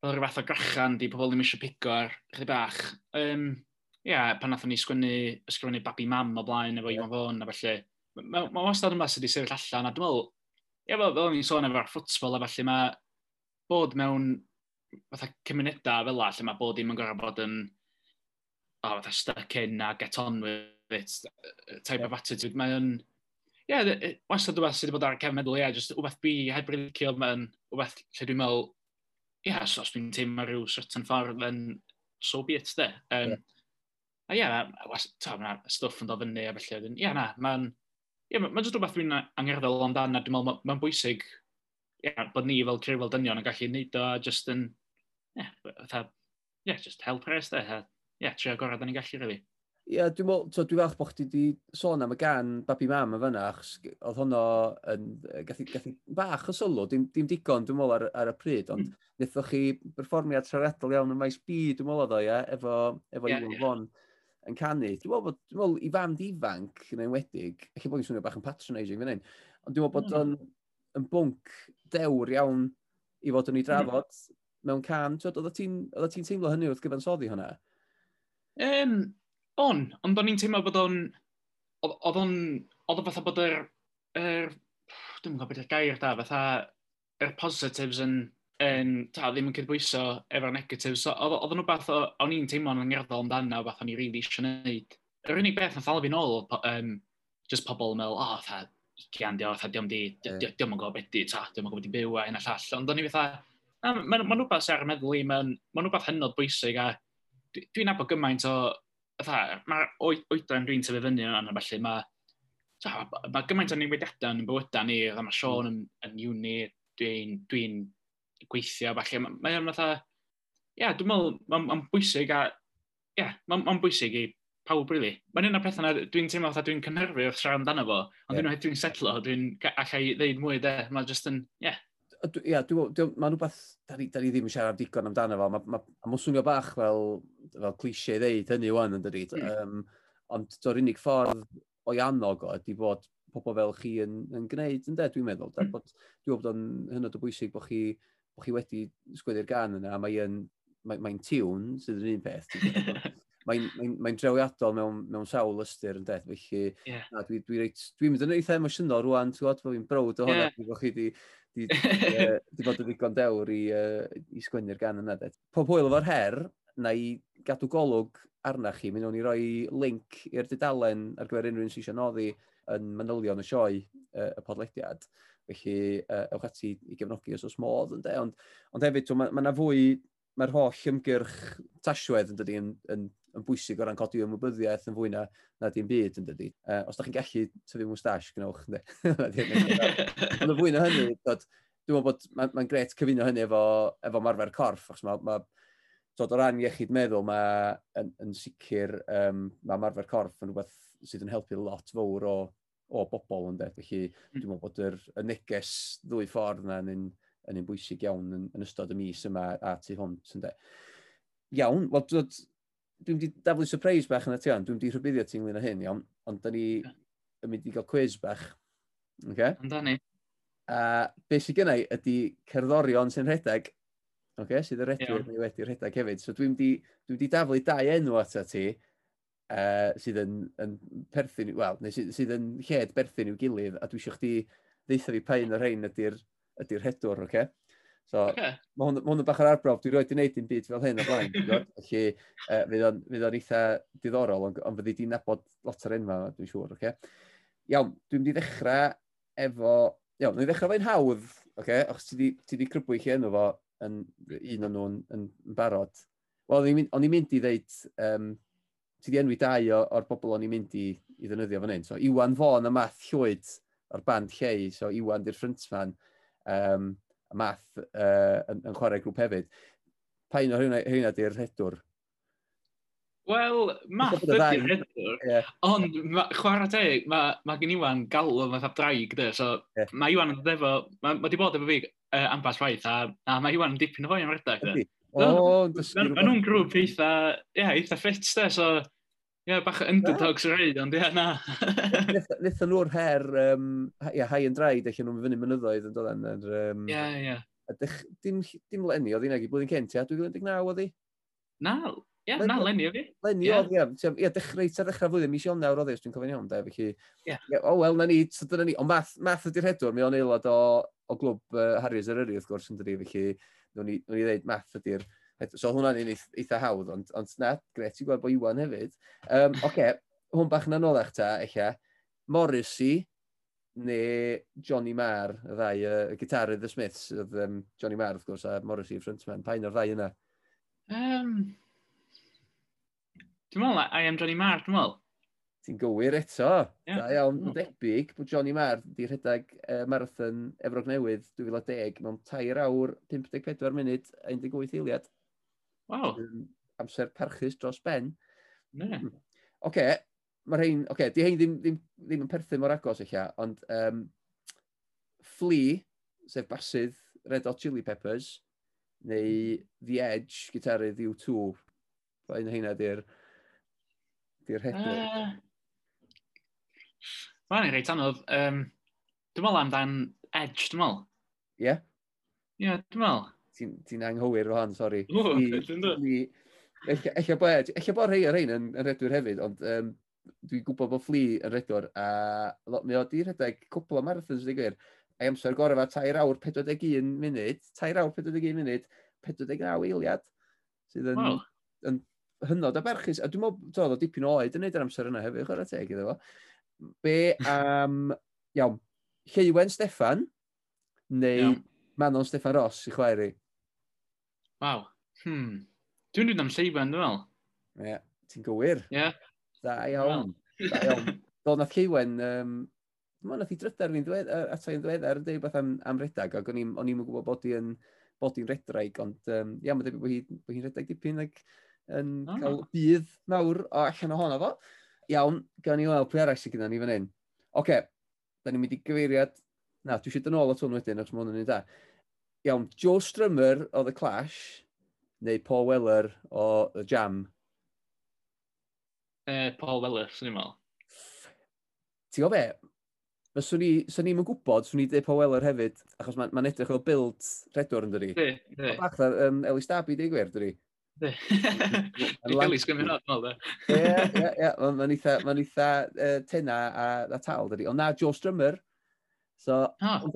Oedd rhyw fath o grachan, di pobl ddim eisiau pigo ar chyd bach. Um, ia, yeah, pan nathon ni sgwennu, ysgrifennu Babi Mam o blaen efo Iwan Fôn a felly, Mae ma wastad yma sydd wedi sefyll allan a dwi'n meddwl, ie, fel, fel ni'n sôn efo'r ffwtsbol a felly mae bod mewn fatha cymunedau fel la, lle mae bod dim yn gorau bod yn oh, fatha stuck in a get on with it type yeah. of attitude. Mae o'n, ie, yeah, wastad rhywbeth sydd wedi bod ar y cefn meddwl, ie, yeah, just rhywbeth bi heb rydw mae'n rhywbeth lle dwi'n meddwl, ie, yeah, os dwi'n teimlo rhyw certain ffordd, then so be it, de. Um, yeah. A ie, yeah, mae'r stwff yn dod fyny a felly, ie, yeah, na, mae'n, ie, yeah, mae'n just rhywbeth dwi'n angerddol amdano, dwi'n meddwl, mae'n bwysig, ie, yeah, bod ni fel creu fel dynion yn gallu neud o, just yn, yeah, yeah, just help her ysde, Ie, yeah, trio gorau da ni'n gallu rili. Ie, yeah, dwi'n meddwl, so, dwi falch bod chdi wedi sôn am y gan babi mam y fyna, achos oedd honno yn, gath i bach o sylw, dim, dim digon dwi'n meddwl ar, ar y pryd, ond mm. wnaethoch chi berfformiad trawiadol iawn yn maes bi, dwi'n meddwl oedd o, ia, efo, efo yeah, Iwan yeah. Fon yn canu. Dwi'n meddwl bod, dwi'n meddwl, i fand ifanc yn enwedig, eich bod i'n swnio bach yn patronising fan hyn, ond dwi'n meddwl bod mm. o'n, yn bwnc dewr iawn i fod yn ei hmm. drafod, mm mewn can. Oedd ti'n ti teimlo hynny wrth gyfansoddi hwnna? Um, on, ond o'n i'n teimlo bod o'n... Oedd o'n... Oedd o'n fatha bod yr... Er, dwi'n gwybod beth yw'r gair da, fatha... Yr er positives yn... yn ta, ddim yn cydbwyso efo'r negatives. So, oedd o'n rhywbeth o'n i'n teimlo'n angerddol amdano, fath o'n i rili really eisiau gwneud. Yr unig beth yn thal fi nôl, um, just pobl yn meddwl, o, oh, fatha, gian di o, fatha, diom di, diom yn gwybod beth di, ta, diom yn gwybod beth di byw a hyn a llall. Ond o'n i fatha, Mae'n ma, rhywbeth sy'n ar y meddwl i, mae'n ma rhywbeth hynod bwysig a dwi'n dwi nabod gymaint o, mae'r oedran dwi'n tyfu fyny yna, felly mae mae ma gymaint o newidiadau yn bywydau ni, mae Sean yn, yn uni, dwi'n dwi, gweithio, felly mae o'n fatha, ia, yeah, dwi'n meddwl, mae'n ma bwysig a, ia, yeah, mae'n ma bwysig i pawb, really. Mae'n un o'r pethau na, dwi'n teimlo fatha dwi'n cynhyrfu wrth siarad amdano fo, ond yeah. dwi'n setlo, dwi'n allai ddeud mwy, de, mae'n just yn, ie, yeah, Ia, mae'n rhywbeth, da ni, da ni ddim yn siarad digon amdano fo, mae'n ma, ma swnio bach fel, fel cliché ddeud hynny wan yn dydyd. Mm. Um, ond do'r unig ffordd o'i annog o ydy bod pobl fel chi yn, yn gwneud, yn de, dwi'n meddwl. Mm. Bod, dwi'n bod o'n hynod o bwysig bod chi, bod chi wedi sgwyddi'r gan yna, mae'n mae, mae tiwn sydd yn un peth. mae'n mae, mae drewiadol mewn, mewn sawl ystyr yn ded, felly yeah. na, dwi, dwi, reit, dwi mynd yn eitha emosiynol rwan, ti'n gwybod, bod fi'n browd o hwnna, yeah. bod chi wedi Di, uh, di bod yn ddigon dewr i, uh, i sgwennu'r gan yna. De. Pob hwyl efo'r her, na i gadw golwg arna chi, mynd o'n i roi link i'r dudalen ar gyfer unrhyw un sy'n eisiau noddi yn manylion y sioe uh, y podlediad. Felly, uh, ewch ati i gefnogi os oes modd, ynddo. Ond, ond hefyd, mae ma, ma fwy, mae'r holl ymgyrch tasiwedd yn dydi yn, yn yn bwysig o ran codi ymwybyddiaeth yn fwy na, na dim byd yn dydi. Uh, os da chi'n gallu tyfu mwstash gynnwch, ynddi. Ond yn fwy na hynny, dod, dwi'n meddwl bod mae'n ma gret cyfuno hynny efo, efo marfer corff, achos mae ma, dod o ran iechyd meddwl, mae yn, yn sicr, um, mae marfer corff yn rhywbeth sydd yn helpu lot fawr o, o bobl yn dweud. Felly hmm. dwi'n meddwl bod yr, y neges ddwy ffordd yna yn, yn un bwysig iawn yn, yn ystod y mis yma a tu hwnt yn dweud. Iawn, wel, dwi'n di daflu surprise bach yn y tion, dwi'n di rhybuddio ti'n glyn o hyn, iawn, ond da ni yn mynd i gael quiz bach. Okay? Amdani. A beth sydd gennau ydy cerddorion sy'n rhedeg, okay, sydd y redwyr neu wedi'r rhedeg hefyd. So dwi'n di, dwi di daflu dau enw ato ti, uh, sydd yn, yn perthyn, wel, neu sydd, sydd yn lled berthyn i'w gilydd, a dwi eisiau chdi ddeitha fi pa un o'r rhain ydy'r ydy, r, ydy r hedwr. Okay? So, okay. mae hwn, ma hwn yn bach ar arbrof, dwi roed i wneud dim byd fel hyn o blaen. Felly, uh, fydd o'n, fydd on eitha diddorol, ond, ond fyddi di'n nabod lot o'r enfa, dwi'n siŵr. Okay? Iawn, dwi'n mynd i ddechrau efo... Iawn, dwi'n ddechrau fe'n hawdd, okay? achos ti di, ti di crybwy chi enw fo yn un o'n nhw'n yn, yn barod. Wel, o'n i'n mynd i ddeud... Um, ti di enwi dau o, o'r bobl o'n i'n mynd i, i ddefnyddio fan hyn. So, Iwan Fon a Math Llwyd o'r band Llei, so Iwan di'r frontman. Um, math uh, yn, yn chwarae grŵp hefyd. Pa un o hynna, hynna di'r rhedwr? Wel, math ydy'r hedwr, yeah. ond ma, chwarae teg, mae ma gen Iwan galw yn fath draig, de, so yeah. mae Iwan yn ddefo, mae ma di bod efo fi uh, ambas waith, a, a mae Iwan yn dipyn o fwy am redeg, de. O, yn dysgu. Mae nhw'n grŵp eitha, yeah, eitha ffit, de, so Ie, yeah, bach o underdogs yr hyd, ond ie, na. Nethon nhw'r her, um, ia, high and dry, dech nhw'n fyny mynyddoedd yn dod yn um, ie. ie. dim, dim lenni oedd hi'n agi blwyddyn cent, ia? 2019 oedd hi? Na, ie, yeah, na, lenni oedd hi. Lenni oedd, ie. Ia, dechrau ar ddechrau flwyddyn, mis Ionawr oedd hi, os dwi'n cofyn iawn, da, felly... Ie. O, wel, na ni, so dyna ni. Ond math, math ydy'r hedwr, mi o'n aelod o, o glwb uh, Harriers yr Yrru, wrth gwrs, yn dydi, felly... Nw'n i, i ddeud math ydy'r So hwnna'n un eitha hawdd, ond, ond na, gret, ti'n gweld bo Iwan hefyd. Um, Oce, okay, hwn bach na'n olach ta, eich Morrissey neu Johnny Marr, y ddau, y uh, gitarydd The Smiths, oedd um, Johnny Marr, wrth gwrs, a Morrissey frontman. Pa un o'r ddau yna? Um, dwi'n meddwl, I am Johnny Marr, dwi'n meddwl. Ti'n gywir eto. Yeah. Da iawn, mm. debyg bod Johnny Marr wedi rhedeg uh, marathon Efrog Newydd 2010 mewn 3 awr 54 munud a 18 eiliad. Wow. Um, amser parchus dros ben. Ne. Hmm. Oce, okay, mae rhain, oce, okay, di hein ddim, ddim, ddim yn perthyn mor agos eich ond um, Flea, sef basydd Red Hot Chili Peppers, neu hmm. The Edge, gitarydd U2, pa un heina di'r di hedwyr. Uh, ah. Mae'n ei reit anodd. Um, dwi'n meddwl amdan Edge, dwi'n meddwl. Ie? Yeah. Ie, yeah, dwi'n meddwl ti'n ti anghywir o hon, sori. O, Ella bod, ella bod e, rhai o'r rhain yn, yn redwyr hefyd, ond um, dwi'n gwybod bod Flea yn redwr, a mi oedd di rhedeg cwpl o marathons wedi gwir, a'i amser gorau fa 3 awr 41 munud, 3 awr 41 munud, 49 eiliad, sydd yn, wow. yn hynod o berchus, a dwi'n meddwl oedd o dipyn o oed yn neud yr amser yna hefyd, chwer teg iddo fo. Be am, iawn, Lleiwen Steffan, neu iawn. Manon Steffan Ross i chwaer i? Waw. Hmm. Dwi'n dweud am Lleuwen, dwi'n meddwl. Ie, yeah. ti'n gywir. Ie. Yeah. Da iawn. Da iawn. Dol nath Lleuwen, um, Mae nath i drydar fi'n dwed, ata i'n dweddar yn dweud beth am, am redag, ac o'n i'n gwybod bod i'n bod i'n redraig, ond um, ia, mae'n debyg bod hi'n hi, hi redraig dipyn ac yn oh. cael bydd mawr o allan ohono fo. Iawn, gan ni weld pwy arall sydd gyda ni fan hyn. Oce, okay. da ni'n mynd i gyfeiriad... Na, dwi eisiau dyn ôl at hwn wedyn, achos mae hwn yn un da. Iawn, Joe Strummer o The Clash, neu Paul Weller o The Jam? Uh, Paul Weller, swn i'n meddwl. Ti'n gwybod be? Fyswn ni, swn ni'n gwybod, swn ni'n dweud Paul Weller hefyd, achos mae'n ma, edrych o build redwr yn dydi. Di, di. O bach dda, um, Elis Dabi, di gwir, dydi? Di. Di Elis gymryd o'r nol, Ie, ie, ie, mae'n eitha, ma eitha uh, tenna a, a tal, dydi. Ond na, Joe Strummer. So, oh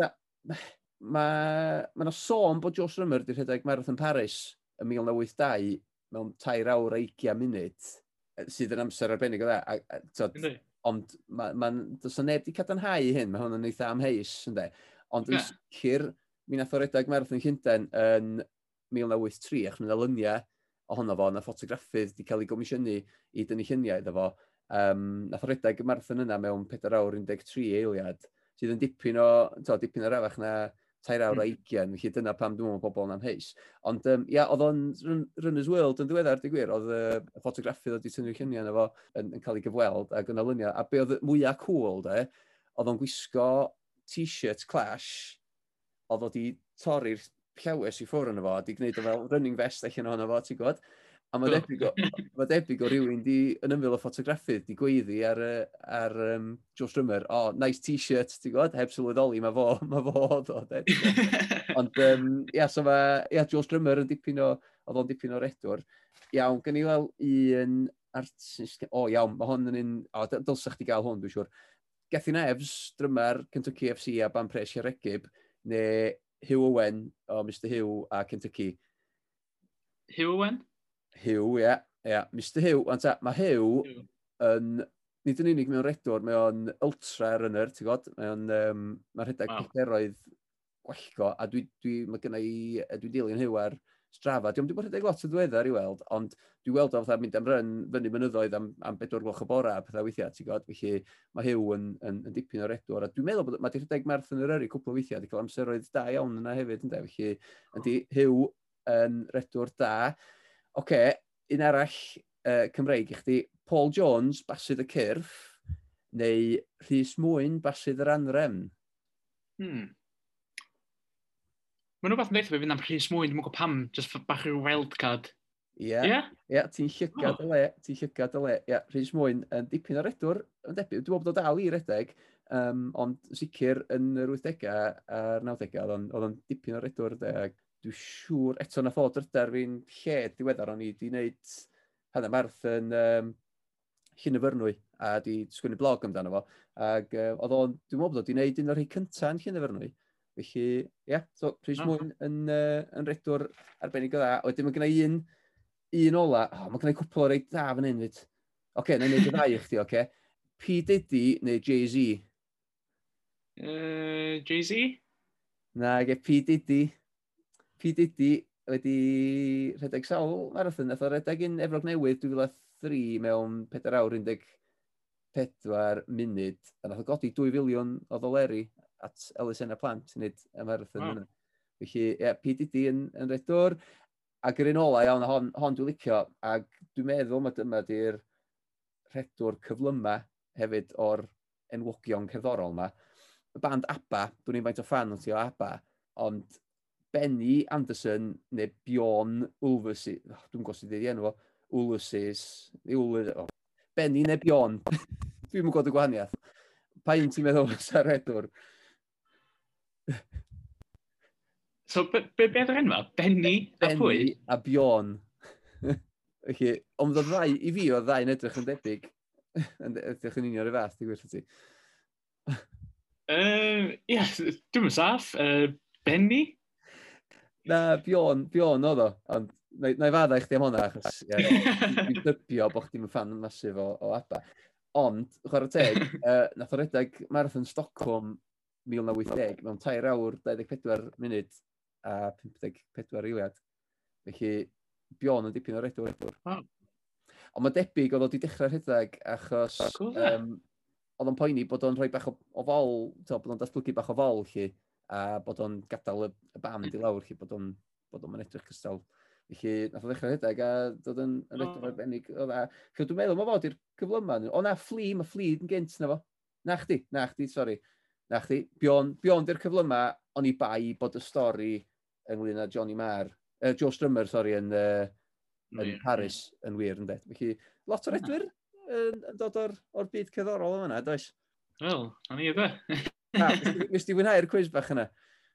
mae ma yna sôn bod Joe Strummer wedi rhedeg Marathon Paris yn 1982 mewn 3 awr a 20 munud, sydd yn amser arbennig o dda. A, a, tod, ond mae'n ma, does neb wedi cadarnhau hyn, mae hwn yn eitha amheus, ynddo. Ond yn sicr, mi nath o redag Marathon Llundain yn 1983, ac mae'n y ohono fo, na ffotograffydd wedi cael ei gomisiynu i dynnu lluniau iddo fo. Um, nath o redag y marathon yna mewn 4 awr 13 eiliad, sydd yn dipyn o, to, dipyn o rafach na tair awr a hmm. ugian, felly dyna pam dwi'n meddwl pobl yn amheus. Ond um, ia, oedd o'n Runners World yn ddiweddar, di gwir, oedd y ffotograffi ddod wedi tynnu lluniau yna fo yn, yn cael ei gyfweld ac yn olyniau. A be oedd mwyaf cool, de, oedd o'n gwisgo t-shirt clash, oedd o wedi torri'r llawes i ffwrdd yna fo, di gwneud o fel running vest allan ohono fo, ti'n gwybod? A mae debyg o, ma debyg o rywun di, yn ymwyl o ffotograffydd di gweiddi ar, ar um, Joe Strymmer, o, oh, nice t-shirt, ti'n gwybod, heb sylweddoli, mae fo, mae fo oedd o, e. Ond, um, ia, so mae, ia, Joe Strymmer yn dipyn o, oedd o'n dipyn o redwr. Iawn, gen i weld un artist, o, oh, iawn, mae hon yn un, o, oh, dylsach chdi gael hwn, dwi'n siŵr. Gethin Evs, drymar Kentucky FC a Ban Pres Regib, neu Hugh Owen o Mr Hugh a Kentucky. Hugh Owen? Hugh, ie. Ie, Mr Hugh. Ond ta, mae Hugh yn, nid yn unig mewn redwr, mae o'n ultra runner, ti'n god? Mae o'n, um, mae rhedeg wow. petheroedd gwellgo, a dwi, dwi, mae gynna i, dwi'n dilyn Hugh ar strafa. Dwi'n wedi bod rhedeg lot o ddiweddar i weld, ond dwi weld o fatha mynd am ryn fyny mynyddoedd am, am bedwar gloch y bora a pethau weithiau, ti'n god? Felly mae Hugh yn, yn, yn dipyn o redwr, a dwi'n meddwl bod mae di rhedeg marathon yr yrru cwpl o weithiau, di cael amseroedd da iawn yna hefyd, ynddo? Felly, yndi Hugh yn redwr da oce, okay, un arall uh, Cymreig i chdi, Paul Jones, basydd y cyrff, neu Rhys Mwyn, basydd yr anrem? Hmm. Mae'n rhywbeth yn deitha fi fynd am Rhys Mwyn, dwi'n gwybod pam, just bach rhyw wildcard. Ie, ie, ti'n llygad y le, ti'n llygad y le. Ie, yeah, Rhys Mwyn yn dipyn o redwr, yn debyg, dwi'n bod o dal i redeg, um, ond sicr yn yr 80au a'r 90au, oedd o'n dipyn o redwr de, deg. Dwi'n siŵr, eto na ffod drydar fi'n lle diweddar o'n i wedi wneud hanner marth yn um, Llyn y Fyrnwy a di sgwennu blog amdano fo. Ac uh, oedd o'n, dwi'n meddwl bod wedi wneud un o'r rhai cyntaf yn Llyn y Fyrnwy. Felly, ie, yeah, so Rhys ah. Mwyn yn, uh, yn redwr arbennig o dda. Wedyn mae gennau un, un ola, oh, mae gennau cwpl o reit da fan hyn fyd. Oce, okay, na'i wneud y ddau i chdi, oce. Okay. P Diddy neu Jay-Z? Uh, Jay-Z? Na, ge P Diddy. PDD wedi rhedeg sawl marathon, nath o redeg un Efrog Newydd 2003 mewn 4 awr 14 munud, a nath o godi 2 filiwn o ddoleri at Elisena Plant i wneud y marathon wow. yna. Felly, ie, yeah, PDD yn, yn redwr, ac yr un ola iawn, hon, hon dwi'n licio, ac dwi'n meddwl mae dyma di'r redwr cyflyma hefyd o'r enwogion cerddorol yma. Y band ABBA, dwi'n ni'n faint o fan o ti o ABBA, ond Benny Anderson neu Bjorn Ulversi, oh, dwi'n gwybod sydd wedi enw fo, Ulversis, Ulver, oh. Benny neu Bjorn, dwi'n mwyn gwybod y gwahaniaeth. Pa un ti'n meddwl sa'r redwr? so, be, be, be dd'r enw? Benny, Benny a pwy? Benny a Bjorn. Felly, Ond oedd rai, i fi oedd ddau yn edrych yn debyg. yn edrych yn union y fath, dwi'n gwybod ti. Ie, um, yeah, dwi'n saff. Uh, Benny? Na, Bjorn, Bjorn oedd o, ond na i fadda i chdi am hwnna, achos ie, dwi'n dybio bod chdi'n fan masif o, o ABBA. Ond, chwarae teg, uh, nath o redeg Marathon Stockholm 1980 mewn 3 awr 24 munud a 54 eiliad. Felly, Bjorn yn dipyn o redeg Wow. Ond mae debyg oedd o wedi dechrau rhedeg achos cool, um, oedd o'n poeni bod o'n rhoi bach o, o fol, to, bod o'n datblygu bach o fol lli a bod o'n gadael y, y band i hmm. lawr, chi bod o'n bod o'n edrych cystal. Felly, nath o ddechrau rhedeg a dod yn, yn edrych hmm. arbennig o dda. Felly, dwi'n meddwl, mae fod i'r cyflyma. O na, ffli, mae ffli yn gynt na fo. Na chdi, na chdi, sori. Na chdi, bion, bion di'r cyflyma, o'n i bai bod y stori ynglyn â Johnny Marr, uh, Joe Strummer, sori, yn, uh, yn Paris, yn wir, yn det. Felly, lot o'r hmm. edwyr yn, yn dod o'r, or byd cerddorol yma, does? Wel, na ni ebe. Nes ti wynhau'r cwiz bach yna?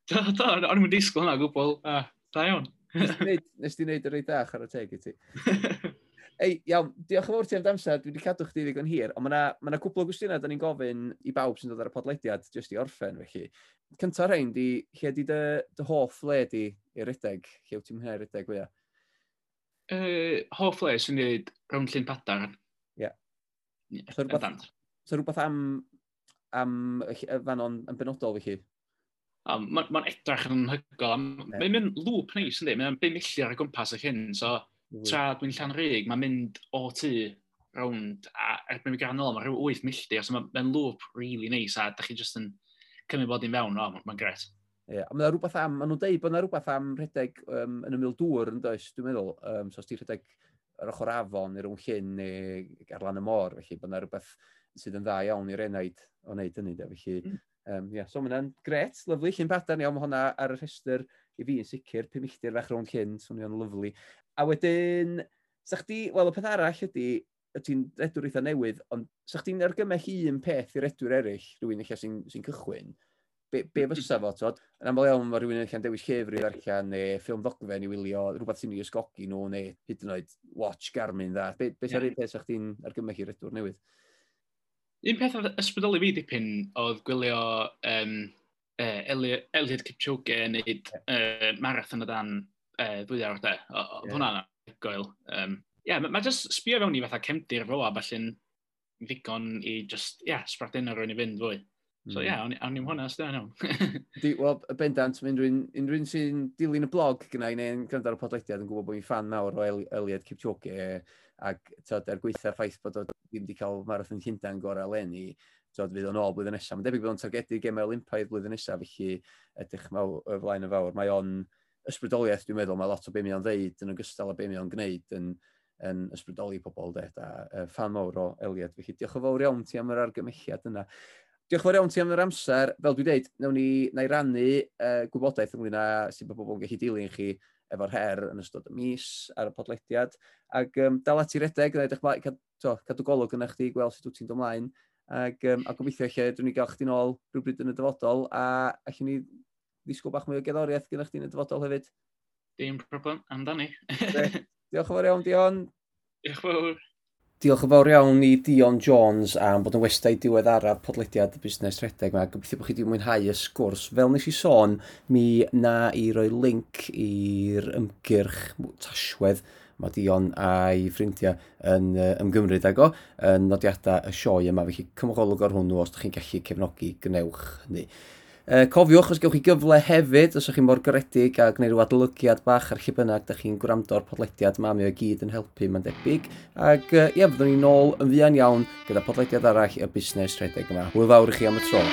Da, da, o'n i'n disgwyl yna gwbl. Ah, da iawn. Nes ti wneud yr ei dach ar y teg i ti. Ei, iawn, diolch yn fawr ti am damser, dwi wedi cadw chdi ddigon hir, ond mae yna ma cwpl o gwestiynau da ni'n gofyn i bawb sy'n dod ar y podlediad jyst i orffen, felly. Cynta rhain, di, lle di dy, dy hoff le di i'r rydeg? Lle wyt ti'n mwynhau rydeg fwyaf? Uh, hoff le sy'n dweud rhwng llun padar. Ie. Yeah. Yeah, so rhywbeth, so rhywbeth am am fanon yn benodol felly? Mae'n ma, ma edrach yn hygol. Mae'n mynd lŵp neis, ynddi? Mae'n 5 milltir ar y gwmpas y hyn. So, tra dwi'n llan rig, mae'n mynd o tu rownd, a erbyn mi ganol, mae'n rhyw 8 milltir. So, mae'n lŵp really neis, a da chi jyst yn cymryd bod i'n fewn, o, mae'n ma gret. Ie, yeah. mae rhywbeth am, maen nhw'n deud bod yna rhywbeth am rhedeg um, yn ymwyl dŵr yn does, dwi'n meddwl. Um, so, os ti'n rhedeg yr ochr afon neu rhwng llyn neu ar lan y môr, felly bod yna rhywbeth sydd yn dda iawn i'r enaid o wneud hynny. Da. Felly, mm. um, yeah, so mae'n gret, lyflu, llun badan iawn, mae hwnna ar y rhestr i fi yn sicr, pum milltir fach rhwng llun, swnio'n lyflu. A wedyn, sa chdi, wel, y peth arall ydy, ti'n redwr eitha newydd, ond sa chdi'n argymell un peth i'r redwr eraill, rhywun eich sy'n sy cychwyn, be, be fysa fo, tod? Yn aml iawn, mae rhywun eich dewis llefru i ddarllen, neu ffilm ddogfen i wylio, rhywbeth sy'n ei ysgogi nhw, neu hyd yn oed watch Garmin dda. Be, be yeah. un peth sa chdi'n argymell i'r redwr newydd? Un peth oedd ysbrydoli fi dipyn oedd gwylio um, uh, Elliot, Kipchoge yn neud uh, marathon o dan uh, ddwy awr de. Oedd yeah. hwnna'n goel. Um, yeah, mae ma jyst sbio fewn i fatha cemdir fo a falle'n ddigon i just, yeah, sbradin ar rwy'n i fynd fwy. So ie, yeah, awn ni'n hwnna, sydd iawn. Wel, y bendant, mae unrhyw'n sy'n dilyn y blog gyda i neu'n gwrando ar y podlediad yn gwybod bod fi'n fan mawr o Eliad Kipchoge ac tyd, er gweitha'r ffaith bod o ddim wedi cael marathon Llundain gorau leni, tyd, fydd o'n ôl blwyddyn nesaf. Mae'n debyg bod o'n targedu gemau Olympaidd blwyddyn nesaf, felly edrych y flaen y fawr. Mae o'n ysbrydoliaeth, dwi'n meddwl, mae lot o be mi o'n ddeud yn ogystal â be mi o'n gwneud yn, yn ysbrydoli pobl, de, a fan mawr o Eliad. Felly diolch yn fawr iawn ti am yr argymelliad yna. Diolch yn fawr iawn ti am yr amser. Fel dwi'n dweud, nawn ni na i rannu uh, gwybodaeth ynglyn â sy'n bod pobl yn gallu dilyn chi efo'r her yn ystod y mis ar y podlediad. Ac um, dal at i redeg, dda edrych mlaen, cadw, cadw golwg yna chdi, gweld sut wyt ti'n dod ymlaen. Ac, um, a gobeithio lle, dwi'n ni gael chdi nôl rhywbryd yn y dyfodol, a allwn ni ddisgwyl bach mwy o geddoriaeth gyda chdi yn y dyfodol hefyd. Dim problem, amdani. Diolch yn fawr iawn, Dion. Diolch yn fawr. Diolch yn fawr iawn i Dion Jones am bod yn westau diwedd araf podlediad y busnes rhedeg yma. Gobeithio bod chi wedi mwynhau y sgwrs. Fel nes i sôn, mi na i roi link i'r ymgyrch tashwedd mae Dion a'i ffrindiau yn uh, ymgymryd ag o yn nodiadau y sioe yma. Felly cymwch olwg ar hwnnw os ydych chi'n gallu cefnogi, gwnewch hynny. E, cofiwch os gewch chi gyfle hefyd, os ydych chi'n mor gredig a gwneud rhyw adolygiad bach ar lle bynnag da chi'n gwrando'r podlediad ma, mi o gyd yn helpu, mae'n debyg. Ac ie, fyddwn ni'n ôl yn fuan iawn gyda podlediad arall y busnes rhedeg yma. Hwyl fawr i chi am y tro.